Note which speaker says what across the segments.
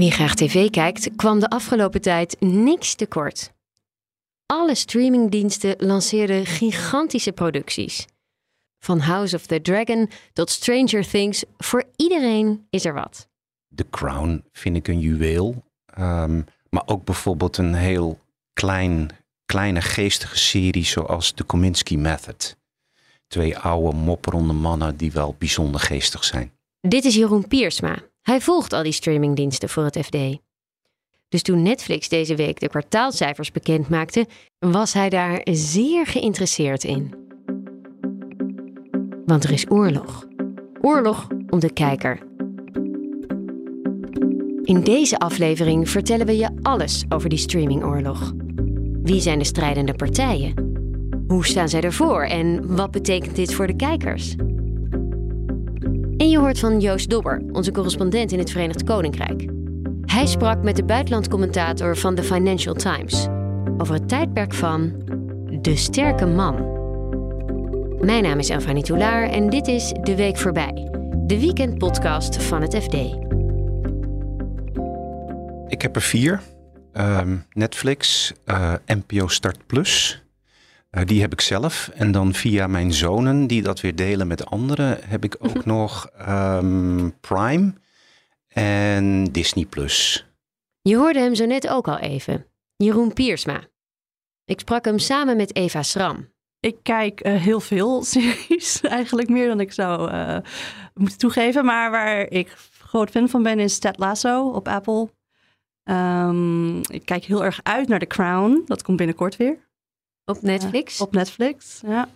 Speaker 1: Wie graag tv kijkt, kwam de afgelopen tijd niks tekort. Alle streamingdiensten lanceerden gigantische producties. Van House of the Dragon tot Stranger Things, voor iedereen is er wat.
Speaker 2: The Crown vind ik een juweel. Ehm, maar ook bijvoorbeeld een heel klein, kleine geestige serie zoals The Kominsky Method. Twee oude mopperonde mannen die wel bijzonder geestig zijn.
Speaker 1: Dit is Jeroen Piersma. Hij volgt al die streamingdiensten voor het FD. Dus toen Netflix deze week de kwartaalcijfers bekend maakte, was hij daar zeer geïnteresseerd in. Want er is oorlog. Oorlog om de kijker. In deze aflevering vertellen we je alles over die streamingoorlog. Wie zijn de strijdende partijen? Hoe staan zij ervoor en wat betekent dit voor de kijkers? En je hoort van Joost Dobber, onze correspondent in het Verenigd Koninkrijk. Hij sprak met de buitenlandcommentator van The Financial Times over het tijdperk van de sterke man. Mijn naam is Elfanie Toulaar en dit is De Week Voorbij, de weekendpodcast van het FD.
Speaker 2: Ik heb er vier. Ehm, Netflix, eh, NPO Start Plus, uh, die heb ik zelf. En dan via mijn zonen, die dat weer delen met anderen, heb ik ook nog um, Prime en Disney Plus.
Speaker 1: Je hoorde hem zo net ook al even. Jeroen Piersma. Ik sprak hem samen met Eva Schram.
Speaker 3: Ik kijk uh, heel veel series, eigenlijk meer dan ik zou uh, moeten toegeven. Maar waar ik groot fan van ben is Ted Lasso op Apple. Um, ik kijk heel erg uit naar The Crown. Dat komt binnenkort weer.
Speaker 1: Op Netflix?
Speaker 3: Uh, op Netflix, ja.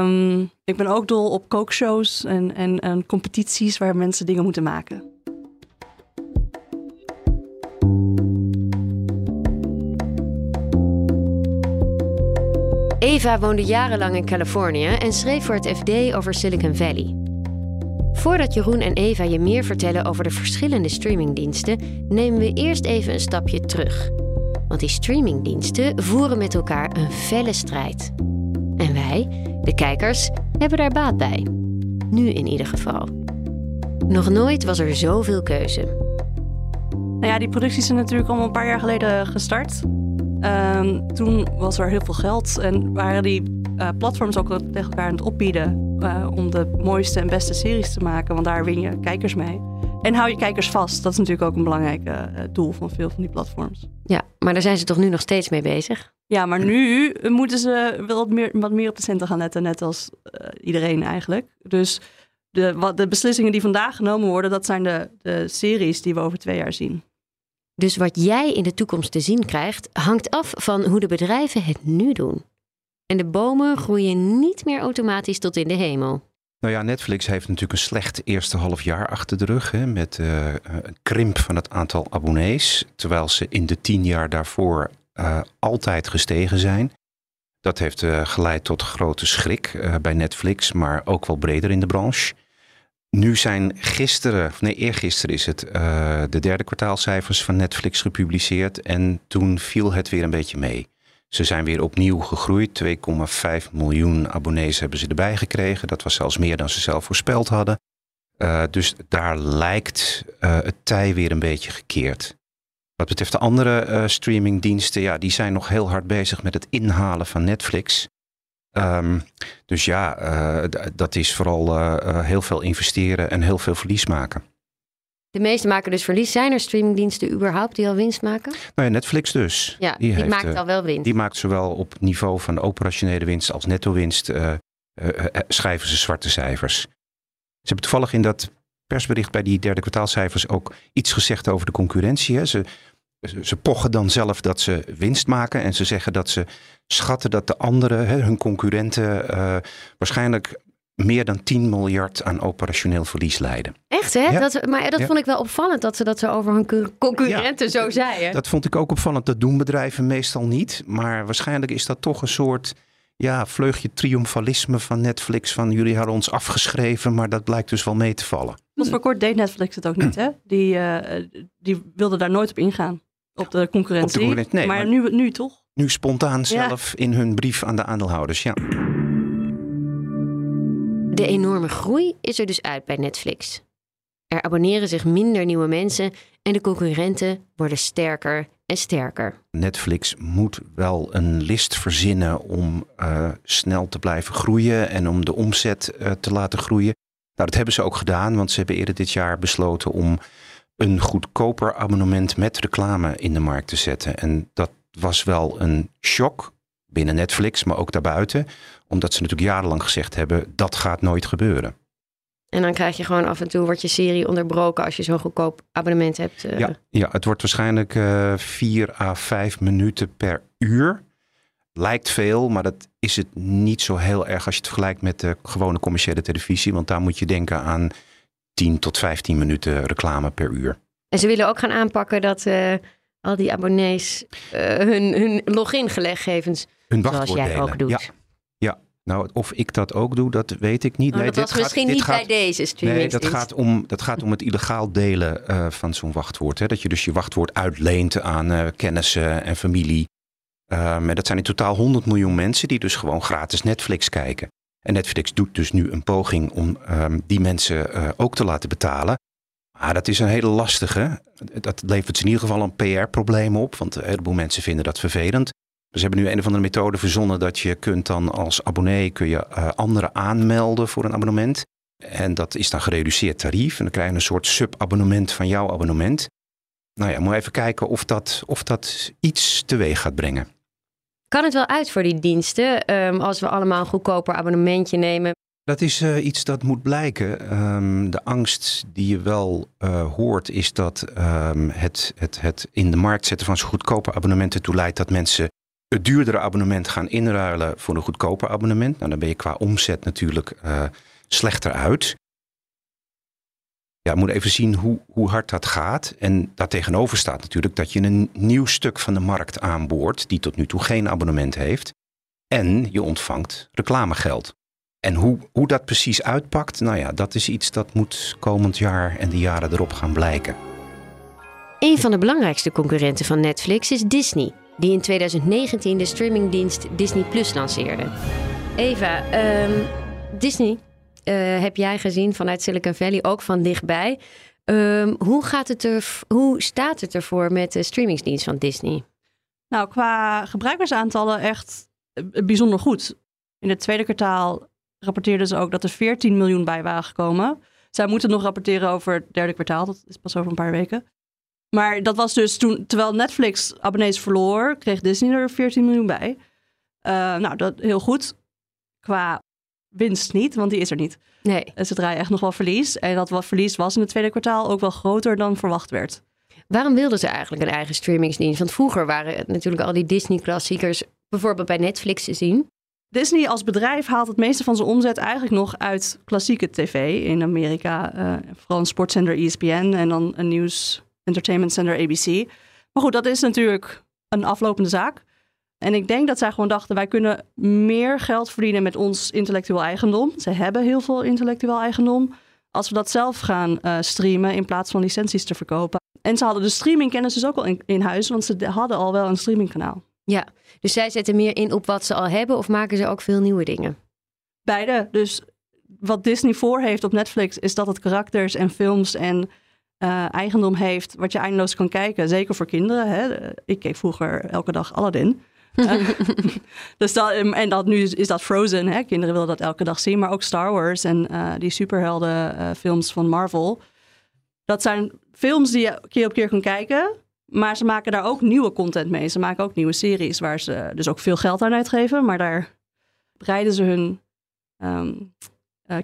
Speaker 3: Um, ik ben ook dol op kookshows en, en, en competities waar mensen dingen moeten maken.
Speaker 1: Eva woonde jarenlang in Californië en schreef voor het FD over Silicon Valley. Voordat Jeroen en Eva je meer vertellen over de verschillende streamingdiensten, nemen we eerst even een stapje terug. Want die streamingdiensten voeren met elkaar een felle strijd. En wij, de kijkers, hebben daar baat bij. Nu in ieder geval. Nog nooit was er zoveel keuze.
Speaker 3: Nou ja, die producties zijn natuurlijk al een paar jaar geleden gestart. Um, toen was er heel veel geld en waren die uh, platforms ook tegen elkaar aan het opbieden uh, om de mooiste en beste series te maken, want daar win je kijkers mee. En hou je kijkers vast. Dat is natuurlijk ook een belangrijk uh, doel van veel van die platforms.
Speaker 1: Ja, maar daar zijn ze toch nu nog steeds mee bezig?
Speaker 3: Ja, maar nu moeten ze wel wat meer, wat meer op de centen gaan letten, net als iedereen eigenlijk. Dus de, wat, de beslissingen die vandaag genomen worden, dat zijn de, de series die we over twee jaar zien.
Speaker 1: Dus wat jij in de toekomst te zien krijgt, hangt af van hoe de bedrijven het nu doen. En de bomen groeien niet meer automatisch tot in de hemel.
Speaker 2: Nou ja, Netflix heeft natuurlijk een slecht eerste half jaar achter de rug. Hè, met uh, een krimp van het aantal abonnees. Terwijl ze in de tien jaar daarvoor uh, altijd gestegen zijn. Dat heeft uh, geleid tot grote schrik bij Netflix, maar ook wel breder in de branche. Nu zijn gisteren, nee eergisteren is het, de derde kwartaalcijfers van Netflix gepubliceerd. En toen viel het weer een beetje mee. Ze zijn weer opnieuw gegroeid. 2,5 miljoen abonnees hebben ze erbij gekregen. Dat was zelfs meer dan ze zelf voorspeld hadden. Uh, dus daar lijkt uh, het tij weer een beetje gekeerd. Wat betreft de andere uh, streamingdiensten, ja, die zijn nog heel hard bezig met het inhalen van Netflix. Um, dus ja, dat is vooral heel veel investeren en heel veel verlies maken.
Speaker 1: De meeste maken dus verlies. Zijn er streamingdiensten überhaupt die al winst maken?
Speaker 2: Nou ja, Netflix dus.
Speaker 1: Ja, die, maakt uh, al wel winst.
Speaker 2: Die maakt zowel op niveau van operationele winst als netto winst. Uh, uh, schrijven ze zwarte cijfers. Ze hebben toevallig in dat persbericht bij die derde kwartaalcijfers ook iets gezegd over de concurrentie. Hè. Ze, ze pochen dan zelf dat ze winst maken en ze zeggen dat ze schatten dat de anderen, hun concurrenten, waarschijnlijk meer dan 10 miljard aan operationeel verlies leiden.
Speaker 1: Echt hè? Dat, maar dat vond ik wel opvallend dat ze dat zo over hun concurrenten zo zeiden.
Speaker 2: Dat vond ik ook opvallend. Dat doen bedrijven meestal niet. Maar waarschijnlijk is dat toch een soort ja, vleugje triomfalisme van Netflix. Van jullie hadden ons afgeschreven, maar dat blijkt dus wel mee te vallen.
Speaker 3: Tot voor kort deed Netflix het ook niet hè? Die, uh, die wilde daar nooit op ingaan. Op de concurrentie. Op de concurrentie nee, maar, maar nu, nu toch?
Speaker 2: Nu spontaan zelf in hun brief aan de aandeelhouders, ja.
Speaker 1: De enorme groei is er dus uit bij Netflix. Er abonneren zich minder nieuwe mensen En de concurrenten worden sterker en sterker.
Speaker 2: Netflix moet wel een list verzinnen om uh, snel te blijven groeien en om de omzet uh, te laten groeien. Nou, dat hebben ze ook gedaan, want ze hebben eerder dit jaar besloten om een goedkoper abonnement met reclame in de markt te zetten. En dat was wel een shock binnen Netflix, maar ook daarbuiten, omdat ze natuurlijk jarenlang gezegd hebben dat gaat nooit gebeuren.
Speaker 1: En dan krijg je gewoon af en toe wordt je serie onderbroken als je zo'n goedkoop abonnement hebt.
Speaker 2: Uh... Ja, ja, het wordt waarschijnlijk uh, eh, 4 à 5 minuten per uur. Lijkt veel, maar dat is het niet zo heel erg als je het vergelijkt met de gewone commerciële televisie. Want daar moet je denken aan 10 tot 15 minuten reclame per uur.
Speaker 1: En ze willen ook gaan aanpakken dat uh, al die abonnees hun, hun logingegevens,
Speaker 2: hun
Speaker 1: zoals jij ook doet.
Speaker 2: Ja. Nou, of ik dat ook doe, dat weet ik niet.
Speaker 1: Oh, nee, dat was misschien niet bij deze streaming.
Speaker 2: Nee, dat gaat, om, dat gaat om het illegaal delen uh, van zo'n wachtwoord. Hè? Dat je dus je wachtwoord uitleent aan uh, kennissen en familie. Uh, maar dat zijn in totaal 100 miljoen mensen die dus gewoon gratis Netflix kijken. En Netflix doet dus nu een poging om um, die mensen ook te laten betalen. Maar dat is een hele lastige. Dat levert in ieder geval een PR-probleem op. Want een heleboel mensen vinden dat vervelend. Ze hebben nu een of andere methode verzonnen dat je kunt dan als abonnee kun je uh, anderen aanmelden voor een abonnement. En dat is dan gereduceerd tarief. En dan krijg je een soort subabonnement van jouw abonnement. Nou ja, moet even kijken of dat, of dat iets teweeg gaat brengen.
Speaker 1: Kan het wel uit voor die diensten um, als we allemaal een goedkoper abonnementje nemen?
Speaker 2: Dat is uh, iets dat moet blijken. Um, de angst die je wel uh, hoort is dat um, het, het, het in de markt zetten van zo'n goedkope abonnementen toe leidt dat mensen het duurdere abonnement gaan inruilen voor een goedkoper abonnement. Nou, dan ben je qua omzet natuurlijk uh, slechter uit. Ja, we moeten even zien hoe, hoe hard dat gaat. En daartegenover staat natuurlijk dat je een nieuw stuk van de markt aanboort, die tot nu toe geen abonnement heeft. En je ontvangt reclamegeld. En hoe, hoe dat precies uitpakt, nou ja, dat is iets dat moet komend jaar en de jaren erop gaan blijken.
Speaker 1: Een van de belangrijkste concurrenten van Netflix is Disney die in 2019 de streamingdienst Disney Plus lanceerde. Eva, um, Disney uh, heb jij gezien vanuit Silicon Valley, ook van dichtbij. Um, hoe, gaat het er, hoe staat het ervoor met de streamingsdienst van Disney?
Speaker 3: Nou, qua gebruikersaantallen echt eh, bijzonder goed. In het tweede kwartaal rapporteerden ze ook dat er 14 miljoen bij waren gekomen. Zij moeten nog rapporteren over het derde kwartaal, dat is pas over een paar weken. Maar dat was dus toen, terwijl Netflix abonnees verloor, kreeg Disney er 14 miljoen bij. Uh, nou, dat heel goed. Qua winst niet, want die is er niet.
Speaker 1: Nee.
Speaker 3: Ze draaien echt nog wel verlies. En dat wat verlies was in het tweede kwartaal ook wel groter dan verwacht werd.
Speaker 1: Waarom wilden ze eigenlijk een eigen streamingsdienst? Want vroeger waren natuurlijk al die Disney-klassiekers bijvoorbeeld bij Netflix te zien.
Speaker 3: Disney als bedrijf haalt het meeste van zijn omzet eigenlijk nog uit klassieke tv in Amerika. Uh, vooral een sportzender ESPN en dan een nieuws Entertainment Center ABC. Maar goed, dat is natuurlijk een aflopende zaak. En ik denk dat zij gewoon dachten, wij kunnen meer geld verdienen met ons intellectueel eigendom. Ze hebben heel veel intellectueel eigendom. Als we dat zelf gaan uh, streamen in plaats van licenties te verkopen. En ze hadden de streamingkennis dus ook al in, in huis, want ze hadden al wel een streamingkanaal.
Speaker 1: Ja, dus zij zetten meer in op wat ze al hebben of maken ze ook veel nieuwe dingen?
Speaker 3: Beide. Dus wat Disney voor heeft op Netflix is dat het karakters en films en uh, eigendom heeft wat je eindeloos kan kijken. Zeker voor kinderen. Hè. Ik keek vroeger elke dag Aladdin. uh, dus dat, en dat, nu is dat Frozen. Hè. Kinderen willen dat elke dag zien. Maar ook Star Wars en uh, die superheldenfilms van Marvel. Dat zijn films die je keer op keer kan kijken. Maar ze maken daar ook nieuwe content mee. Ze maken ook nieuwe series waar ze dus ook veel geld aan uitgeven. Maar daar breiden ze hun um,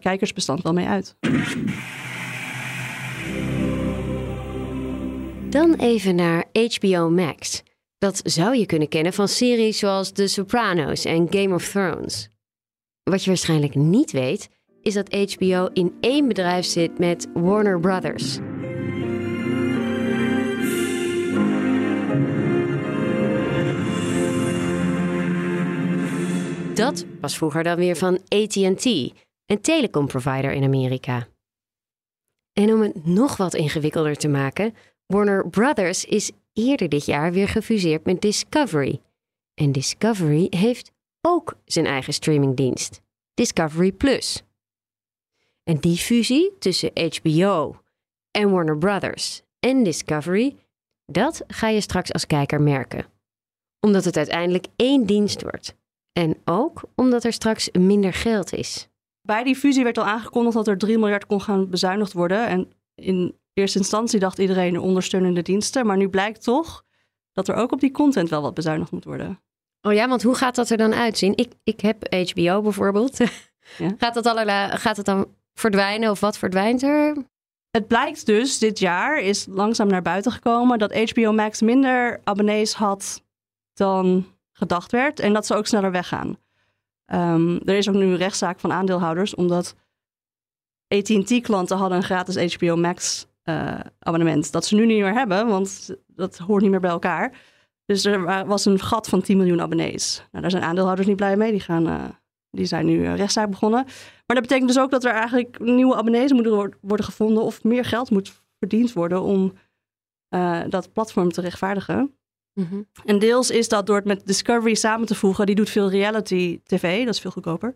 Speaker 3: kijkersbestand wel mee uit.
Speaker 1: Dan even naar HBO Max. Dat zou je kunnen kennen van series zoals The Sopranos en Game of Thrones. Wat je waarschijnlijk niet weet, is dat HBO in één bedrijf zit met Warner Brothers. Dat was vroeger dan weer van ATT, een telecomprovider in Amerika. En om het nog wat ingewikkelder te maken, Warner Brothers is eerder dit jaar weer gefuseerd met Discovery. En Discovery heeft ook zijn eigen streamingdienst, Discovery Plus. En die fusie tussen HBO en Warner Brothers en Discovery, dat ga je straks als kijker merken. Omdat het uiteindelijk één dienst wordt. En ook omdat er straks minder geld is.
Speaker 3: Bij die fusie werd al aangekondigd dat er 3 miljard kon gaan bezuinigd worden. En in eerste instantie dacht iedereen ondersteunende diensten. Maar nu blijkt toch dat er ook op die content wel wat bezuinigd moet worden.
Speaker 1: Oh ja, want hoe gaat dat er dan uitzien? Ik, ik heb HBO bijvoorbeeld. Ja. gaat, dat allerlei, gaat het dan verdwijnen of wat verdwijnt er?
Speaker 3: Het blijkt dus dit jaar, is langzaam naar buiten gekomen, dat HBO Max minder abonnees had dan gedacht werd. En dat ze ook sneller weggaan. Um, er is ook nu een rechtszaak van aandeelhouders, omdat AT&T-klanten hadden een gratis HBO Max uh, abonnement. Dat ze nu niet meer hebben, want dat hoort niet meer bij elkaar. Dus er was een gat van 10 miljoen abonnees. Nou, daar zijn aandeelhouders niet blij mee. Die, gaan, uh, die zijn nu een rechtszaak begonnen. Maar dat betekent dus ook dat er eigenlijk nieuwe abonnees moeten worden gevonden... of meer geld moet verdiend worden om dat platform te rechtvaardigen. Mm En deels is dat door het met Discovery samen te voegen. Die doet veel reality tv, dat is veel goedkoper.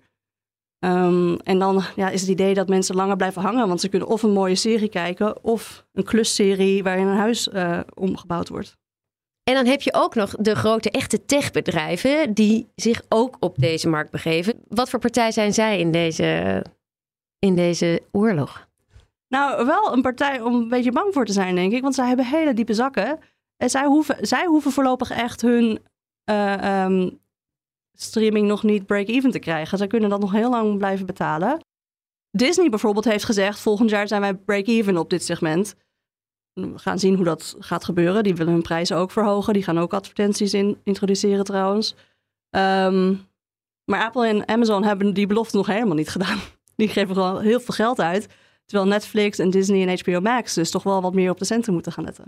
Speaker 3: Um, en dan ja, is het idee dat mensen langer blijven hangen. Want ze kunnen of een mooie serie kijken... of een klusserie waarin een huis uh, omgebouwd wordt.
Speaker 1: En dan heb je ook nog de grote echte techbedrijven die zich ook op deze markt begeven. Wat voor partij zijn zij in deze, in deze oorlog?
Speaker 3: Nou, wel een partij om een beetje bang voor te zijn, denk ik. Want zij hebben hele diepe zakken. En zij hoeven, zij hoeven voorlopig echt hun uh, um, streaming nog niet break-even te krijgen. Zij kunnen dat nog heel lang blijven betalen. Disney bijvoorbeeld heeft gezegd: volgend jaar zijn wij break-even op dit segment. We gaan zien hoe dat gaat gebeuren. Die willen hun prijzen ook verhogen. Die gaan ook advertenties in introduceren trouwens. Um, maar Apple en Amazon hebben die belofte nog helemaal niet gedaan. Die geven gewoon heel veel geld uit. Terwijl Netflix en Disney en HBO Max dus toch wel wat meer op de centen moeten gaan letten.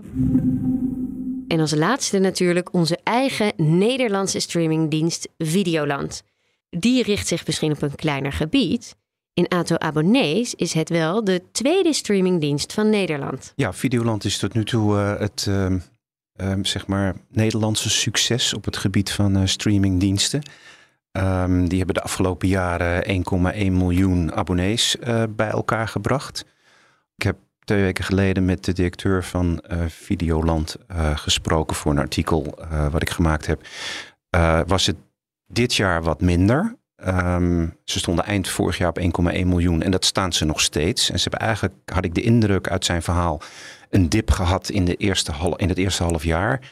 Speaker 1: En als laatste natuurlijk onze eigen Nederlandse streamingdienst Videoland. Die richt zich misschien op een kleiner gebied, in aantal abonnees is het wel de tweede streamingdienst van Nederland.
Speaker 2: Ja, Videoland is tot nu toe uh, het uh, uh, zeg maar Nederlandse succes op het gebied van eh, streamingdiensten. Ehm, die hebben de afgelopen jaren 1,1 miljoen abonnees eh, bij elkaar gebracht. Ik heb twee weken geleden met de directeur van Videoland gesproken voor een artikel wat ik gemaakt heb. was het dit jaar wat minder. Um, ze stonden eind vorig jaar op 1,1 miljoen en dat staan ze nog steeds. En ze hebben eigenlijk, had ik de indruk uit zijn verhaal, een dip gehad in, de eerste in het eerste half jaar.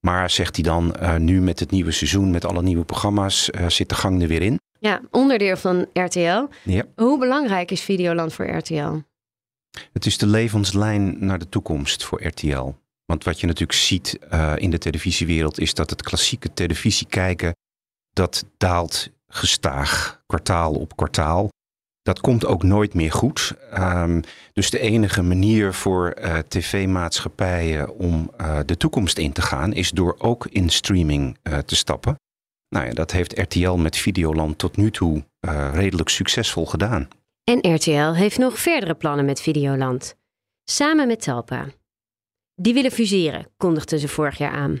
Speaker 2: Maar zegt hij dan, uh, nu met het nieuwe seizoen, met alle nieuwe programma's, uh, zit de gang er weer in.
Speaker 1: Ja, onderdeel van RTL. Ja. Hoe belangrijk is Videoland voor RTL?
Speaker 2: Het is de levenslijn naar de toekomst voor RTL. Want wat je natuurlijk ziet uh, in de televisiewereld is dat het klassieke televisie kijken, dat daalt gestaag, kwartaal op kwartaal. Dat komt ook nooit meer goed. Um, dus de enige manier voor uh, tv-maatschappijen om uh, de toekomst in te gaan, is door ook in streaming te stappen. Nou ja, dat heeft RTL met Videoland tot nu toe redelijk succesvol gedaan.
Speaker 1: En RTL heeft nog verdere plannen met Videoland. Samen met Talpa. Die willen fuseren, kondigden ze vorig jaar aan.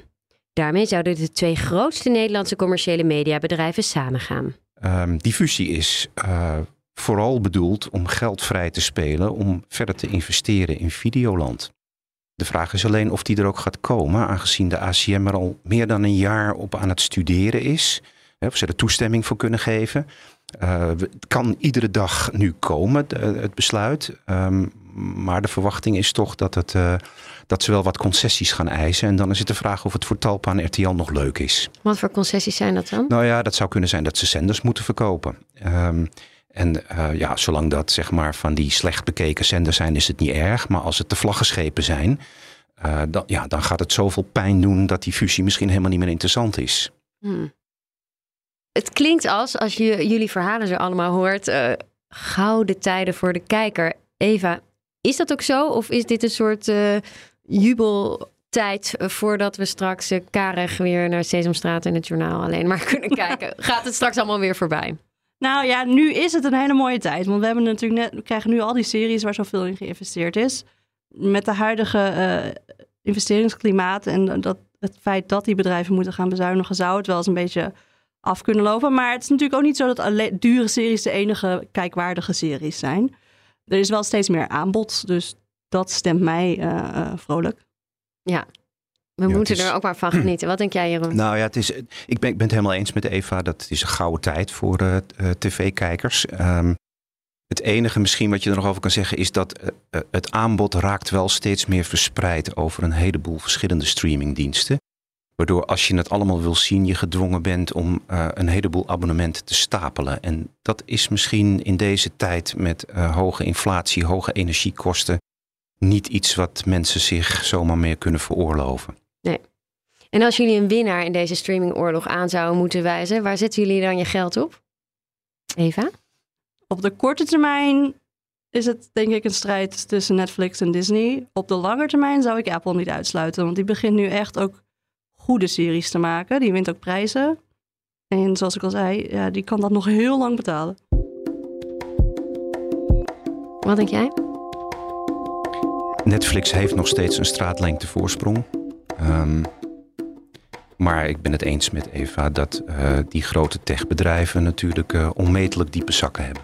Speaker 1: Daarmee zouden de twee grootste Nederlandse commerciële mediabedrijven samengaan.
Speaker 2: Um, die fusie is uh, vooral bedoeld om geld vrij te spelen om verder te investeren in Videoland. De vraag is alleen of die er ook gaat komen, aangezien de ACM er al meer dan een jaar op aan het studeren is. Of ze er toestemming voor kunnen geven. Uh, het kan iedere dag nu komen, de, het besluit. Um, maar de verwachting is toch dat, het, uh, dat ze wel wat concessies gaan eisen. En dan is het de vraag of het voor Talpa en RTL nog leuk is.
Speaker 1: Wat voor concessies zijn dat dan?
Speaker 2: Nou ja, dat zou kunnen zijn dat ze zenders moeten verkopen. Um, en uh, ja, zolang dat zeg maar van die slecht bekeken zenders zijn, is het niet erg. Maar als het de vlaggenschepen zijn, dan, ja, dan gaat het zoveel pijn doen dat die fusie misschien helemaal niet meer interessant is. Hmm.
Speaker 1: Het klinkt als, als je jullie verhalen zo allemaal hoort, uh, gouden tijden voor de kijker. Eva, is dat ook zo? Of is dit een soort uh, jubeltijd voordat we straks uh, karig weer naar Sesamstraat en het journaal alleen maar kunnen kijken? Gaat het straks allemaal weer voorbij?
Speaker 3: Nou ja, nu is het een hele mooie tijd. Want we hebben natuurlijk net, we krijgen nu al die series waar zoveel in geïnvesteerd is. Met de huidige uh, investeringsklimaat en dat, het feit dat die bedrijven moeten gaan bezuinigen, zou het wel eens een beetje af kunnen lopen. Maar het is natuurlijk ook niet zo dat alleen dure series de enige kijkwaardige series zijn. Er is wel steeds meer aanbod, dus dat stemt mij vrolijk.
Speaker 1: Ja, we moeten er ook maar van genieten. Wat denk jij, Jeroen?
Speaker 2: Nou ja, het is, ik, ben, ik ben het helemaal eens met Eva. Dat is een gouden tijd voor uh, tv-kijkers. Um, het enige misschien wat je er nog over kan zeggen is dat uh, het aanbod raakt wel steeds meer verspreid over een heleboel verschillende streamingdiensten. Waardoor als je het allemaal wil zien, je gedwongen bent om uh, een heleboel abonnementen te stapelen. En dat is misschien in deze tijd met hoge inflatie, hoge energiekosten, niet iets wat mensen zich zomaar meer kunnen veroorloven.
Speaker 1: Nee. En als jullie een winnaar in deze streamingoorlog aan zouden moeten wijzen, waar zetten jullie dan je geld op? Eva?
Speaker 3: Op de korte termijn is het denk ik een strijd tussen Netflix en Disney. Op de lange termijn zou ik Apple niet uitsluiten, want die begint nu echt ook goede series te maken. Die wint ook prijzen. En zoals ik al zei, ja, die kan dat nog heel lang betalen.
Speaker 1: Wat denk jij?
Speaker 2: Netflix heeft nog steeds een straatlengte voorsprong. Um, maar ik ben het eens met Eva dat uh, die grote techbedrijven natuurlijk uh, onmetelijk diepe zakken hebben.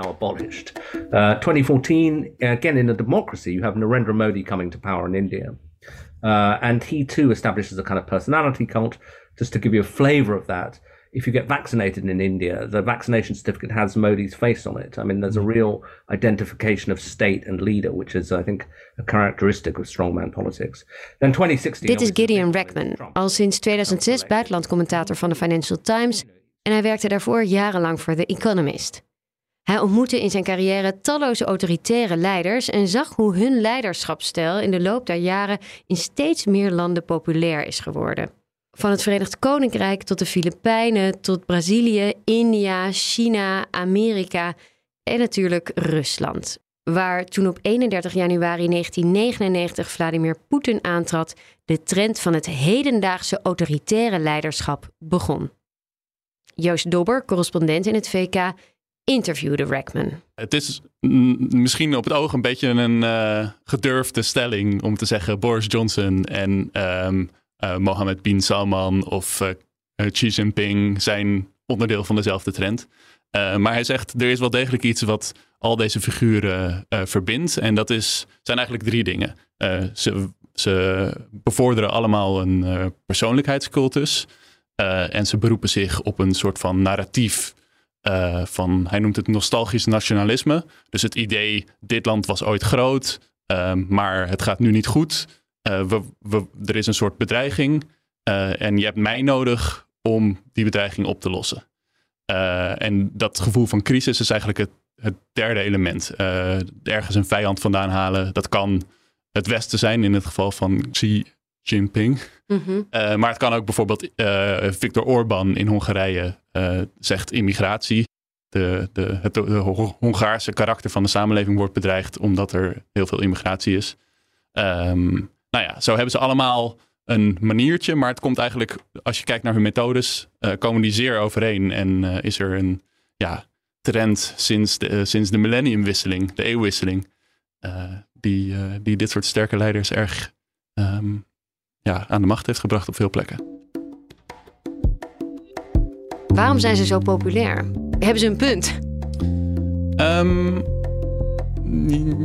Speaker 4: Now abolished. Uh, 2014, again in a democracy, you have Narendra Modi coming to power in India. Uh, and he too establishes a kind of personality cult. Just to give you a flavor of that, if you get vaccinated in India, the vaccination certificate has Modi's face on it. I mean, there's a mm. real identification of state and leader, which is, I think, a characteristic of strongman politics. Then 2016.
Speaker 1: Dit is Gideon Rackman, al sinds 2006 buitenlandcommentator van de Financial Times. En hij werkte daarvoor jarenlang voor The Economist. Hij ontmoette in zijn carrière talloze autoritaire leiders en zag hoe hun leiderschapsstijl in de loop der jaren in steeds meer landen populair is geworden. Van het Verenigd Koninkrijk tot de Filipijnen, tot Brazilië, India, China, Amerika en natuurlijk Rusland. Waar toen op 31 januari 1999 Vladimir Poetin aantrad, de trend van het hedendaagse autoritaire leiderschap begon. Joost Dobber, correspondent in het VK, interviewde Rackman.
Speaker 5: Het is misschien op het oog een beetje een uh, gedurfde stelling om te zeggen Boris Johnson en um, uh, Mohammed bin Salman of uh, Xi Jinping zijn onderdeel van dezelfde trend. maar hij zegt er is wel degelijk iets wat al deze figuren verbindt. En dat is, zijn eigenlijk drie dingen. ze, ze bevorderen allemaal een persoonlijkheidscultus. en ze beroepen zich op een soort van narratief van, hij noemt het nostalgisch nationalisme. Dus het idee, dit land was ooit groot, maar het gaat nu niet goed. Uh, we, we, er is een soort bedreiging uh, en je hebt mij nodig om die bedreiging op te lossen. En dat gevoel van crisis is eigenlijk het, het derde element. ergens een vijand vandaan halen, dat kan het Westen zijn in het geval van Xi Jinping. Mm -hmm. maar het kan ook bijvoorbeeld Viktor Orban in Hongarije zegt immigratie. De, de, het Hongaarse karakter van de samenleving wordt bedreigd omdat er heel veel immigratie is. Um, nou ja, zo hebben ze allemaal een maniertje, maar het komt eigenlijk, als je kijkt naar hun methodes, uh, komen die zeer overeen. En uh, is er een ja, trend sinds de, sinds de millenniumwisseling, de eeuwwisseling, die, die dit soort sterke leiders erg um, ja, aan de macht heeft gebracht op veel plekken.
Speaker 1: Waarom zijn ze zo populair? Hebben ze een punt?
Speaker 5: Um,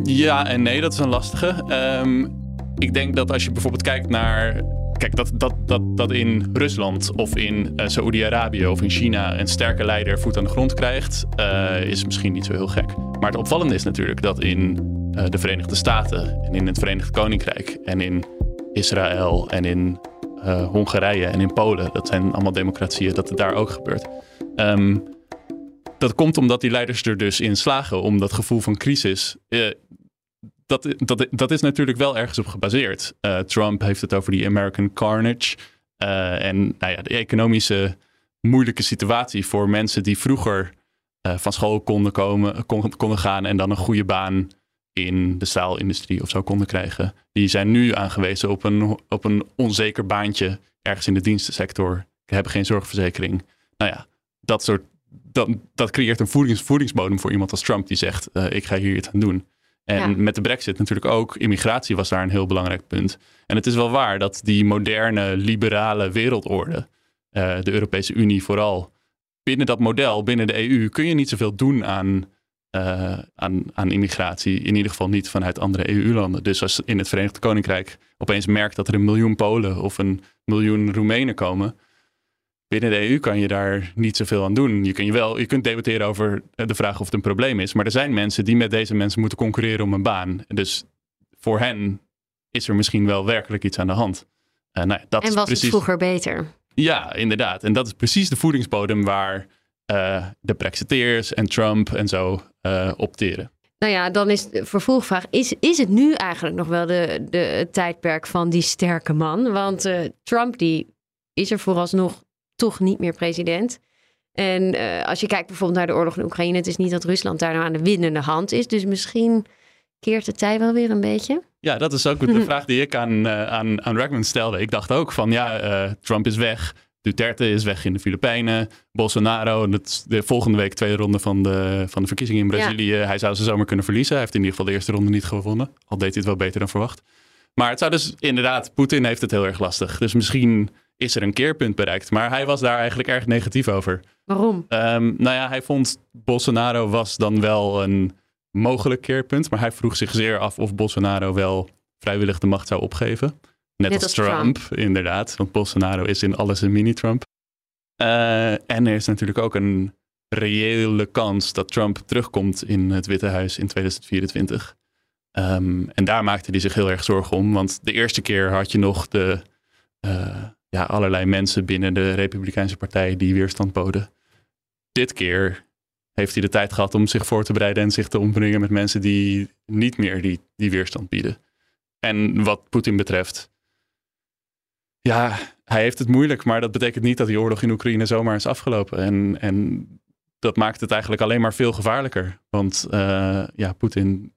Speaker 5: ja en nee, dat is een lastige. Um, ik denk dat als je bijvoorbeeld kijkt naar. Kijk, dat, dat, dat, dat in Rusland of in uh, Saoedi-Arabië of in China een sterke leider voet aan de grond krijgt, uh, is misschien niet zo heel gek. Maar het opvallende is natuurlijk dat in uh, de Verenigde Staten en in het Verenigd Koninkrijk en in Israël en in Hongarije en in Polen, dat zijn allemaal democratieën, dat het daar ook gebeurt. Um, dat komt omdat die leiders er dus in slagen om dat gevoel van crisis dat, dat, dat is natuurlijk wel ergens op gebaseerd. Uh, Trump heeft het over die American carnage. En nou ja, de economische moeilijke situatie voor mensen die vroeger van school konden, komen, kon, konden gaan en dan een goede baan in de staalindustrie of zo konden krijgen. Die zijn nu aangewezen op een, op een onzeker baantje ergens in de dienstensector. Hebben geen zorgverzekering. Nou ja, dat soort. Dat, dat creëert een voedings, voedingsbodem voor iemand als Trump die zegt: Ik ga hier iets aan doen. En
Speaker 1: Ja.
Speaker 5: met de brexit natuurlijk ook. Immigratie was daar een heel belangrijk punt. En het is wel waar dat die moderne liberale wereldorde, eh, de Europese Unie vooral, binnen dat model, binnen de EU, kun je niet zoveel doen aan, eh, aan, aan immigratie. In ieder geval niet vanuit andere EU-landen. Dus als in het Verenigd Koninkrijk opeens merkt dat er een miljoen Polen of een miljoen Roemenen komen. Binnen de EU kan je daar niet zoveel aan doen. Je, kun je, wel, je kunt debatteren over de vraag of het een probleem is. Maar er zijn mensen die met deze mensen moeten concurreren om een baan. Dus voor hen is er misschien wel werkelijk iets aan de hand. Eh, nou ja, dat
Speaker 1: En
Speaker 5: is
Speaker 1: was
Speaker 5: precies...
Speaker 1: het vroeger beter?
Speaker 5: Ja, inderdaad. En dat is precies de voedingsbodem waar eh, de Brexiteers en Trump en zo eh, opteren.
Speaker 1: Nou ja, dan is de vervolgvraag: is, is het nu eigenlijk nog wel de, de, het tijdperk van die sterke man? Want eh, Trump die is er vooralsnog toch niet meer president. En als je kijkt bijvoorbeeld naar de oorlog in Oekraïne, het is niet dat Rusland daar nou aan de winnende hand is. Dus misschien keert de tijd wel weer een beetje.
Speaker 5: Ja, dat is ook de vraag die ik aan, aan, aan stelde. Ik dacht ook van ja, Trump is weg. Duterte is weg in de Filipijnen. Bolsonaro, dat de volgende week tweede ronde van de, van de verkiezingen in Brazilië. Hij zou ze zomaar kunnen verliezen. Hij heeft in ieder geval de eerste ronde niet gewonnen. Al deed hij het wel beter dan verwacht. Maar het zou dus inderdaad, Poetin heeft het heel erg lastig. Dus misschien is er een keerpunt bereikt. Maar hij was daar eigenlijk erg negatief over.
Speaker 1: Waarom?
Speaker 5: Ehm, nou ja, hij vond Bolsonaro was dan wel een mogelijk keerpunt. Maar hij vroeg zich zeer af of Bolsonaro wel vrijwillig de macht zou opgeven. Net,
Speaker 1: Net
Speaker 5: als, Trump, inderdaad. Want Bolsonaro is in alles een mini-Trump. Eh, en er is natuurlijk ook een reële kans dat Trump terugkomt in het Witte Huis in 2024. Ehm, en daar maakte hij zich heel erg zorgen om. Want de eerste keer had je nog de, eh, ja, allerlei mensen binnen de Republikeinse Partij die weerstand boden. Dit keer heeft hij de tijd gehad om zich voor te bereiden en zich te omringen met mensen die niet meer die, die weerstand bieden. En wat Poetin betreft, ja, hij heeft het moeilijk, maar dat betekent niet dat die oorlog in Oekraïne zomaar is afgelopen. En, en dat maakt het eigenlijk alleen maar veel gevaarlijker. Want eh, ja, Poetin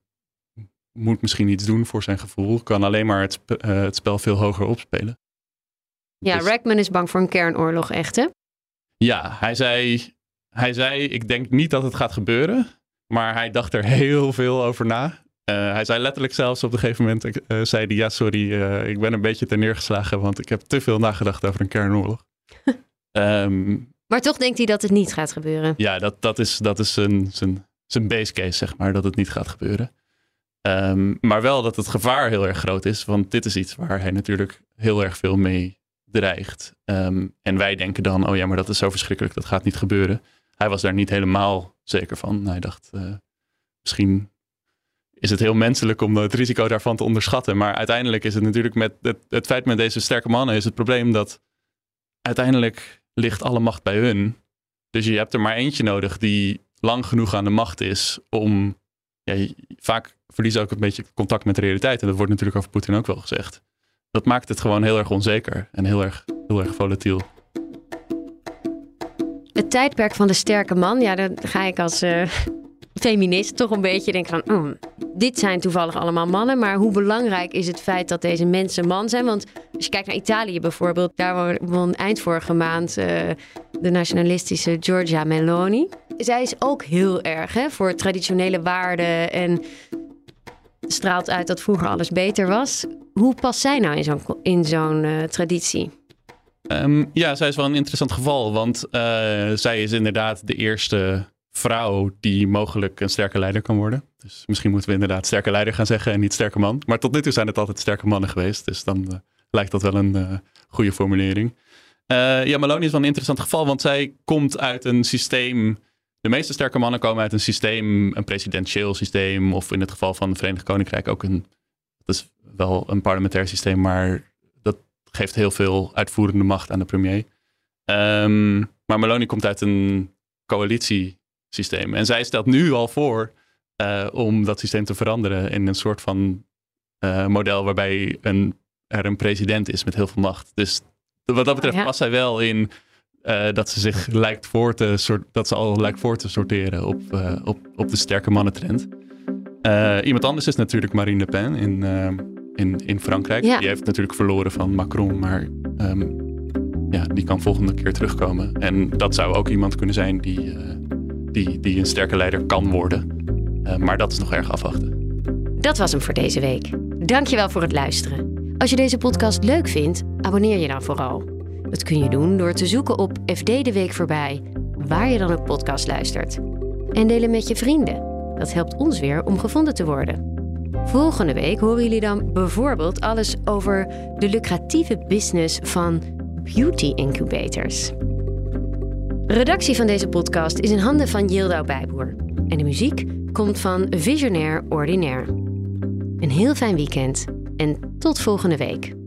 Speaker 5: moet misschien iets doen voor zijn gevoel, kan alleen maar het, sp- eh, het spel veel hoger opspelen.
Speaker 1: Ja,
Speaker 5: Dus-
Speaker 1: Rackman is bang voor een kernoorlog, echt hè?
Speaker 5: Ja, hij zei, hij zei, ik denk niet dat het gaat gebeuren. Maar hij dacht er heel veel over na. Eh, hij zei letterlijk zelfs op een gegeven moment, eh, zei hij, ja sorry, eh, ik ben een beetje ten neergeslagen, want ik heb te veel nagedacht over een kernoorlog. Ehm,
Speaker 1: Maar toch denkt hij dat het niet gaat gebeuren.
Speaker 5: ja, dat, dat is, dat is zijn, zijn, zijn base case, zeg maar, dat het niet gaat gebeuren. Ehm, maar wel dat het gevaar heel erg groot is, want dit is iets waar hij natuurlijk heel erg veel mee dreigt. Ehm, en wij denken dan, oh ja, maar dat is zo verschrikkelijk, dat gaat niet gebeuren. Hij was daar niet helemaal zeker van. Hij dacht, misschien is het heel menselijk om het risico daarvan te onderschatten. Maar uiteindelijk is het natuurlijk met het, het feit met deze sterke mannen is het probleem dat uiteindelijk ligt alle macht bij hun. Dus je hebt er maar eentje nodig die lang genoeg aan de macht is om. Ja, vaak verliezen ook een beetje contact met de realiteit. En dat wordt natuurlijk over Poetin ook wel gezegd. Dat maakt het gewoon heel erg onzeker en heel erg, heel erg volatiel.
Speaker 1: Het tijdperk van de sterke man, ja, dan ga ik als eh, feminist toch een beetje denken van... hmm, dit zijn toevallig allemaal mannen, maar hoe belangrijk is het feit dat deze mensen man zijn? Want als je kijkt naar Italië bijvoorbeeld, daar won- won eind vorige maand eh, de nationalistische Giorgia Meloni. Zij is ook heel erg hè, voor traditionele waarden en straalt uit dat vroeger alles beter was. Hoe past zij nou in zo'n in zo'n eh, traditie?
Speaker 5: Ehm, ja, zij is wel een interessant geval, want eh, zij is inderdaad de eerste vrouw die mogelijk een sterke leider kan worden. Dus misschien moeten we inderdaad sterke leider gaan zeggen en niet sterke man. Maar tot nu toe zijn het altijd sterke mannen geweest, dus dan eh, lijkt dat wel een eh, goede formulering. Eh, ja, Maloney is wel een interessant geval, want zij komt uit een systeem. De meeste sterke mannen komen uit een systeem, een presidentieel systeem, of in het geval van het Verenigd Koninkrijk ook een. Dat is wel een parlementair systeem, maar dat geeft heel veel uitvoerende macht aan de premier. Ehm, maar Meloni komt uit een coalitiesysteem. En zij stelt nu al voor eh, om dat systeem te veranderen in een soort van eh, model waarbij een, er een president is met heel veel macht. Dus wat dat betreft
Speaker 1: Ja.
Speaker 5: past zij wel in eh, dat ze zich lijkt voor te soort, dat ze al lijkt voor te sorteren op, op, op de sterke mannentrend. Iemand anders is natuurlijk Marine Le Pen in, in, in Frankrijk.
Speaker 1: Ja.
Speaker 5: Die heeft natuurlijk verloren van Macron, maar ehm, ja, die kan volgende keer terugkomen. En dat zou ook iemand kunnen zijn die, die, die een sterke leider kan worden. Eh, maar dat is nog erg afwachten.
Speaker 1: Dat was hem voor deze week. Dankjewel voor het luisteren. Als je deze podcast leuk vindt, abonneer je dan vooral. Dat kun je doen door te zoeken op FD de Week voorbij, waar je dan ook podcast luistert. En delen met je vrienden. Dat helpt ons weer om gevonden te worden. Volgende week horen jullie dan bijvoorbeeld alles over de lucratieve business van beauty incubators. Redactie van deze podcast is in handen van Yildau Bijboer. En de muziek komt van Visionair Ordinaire. Een heel fijn weekend en tot volgende week.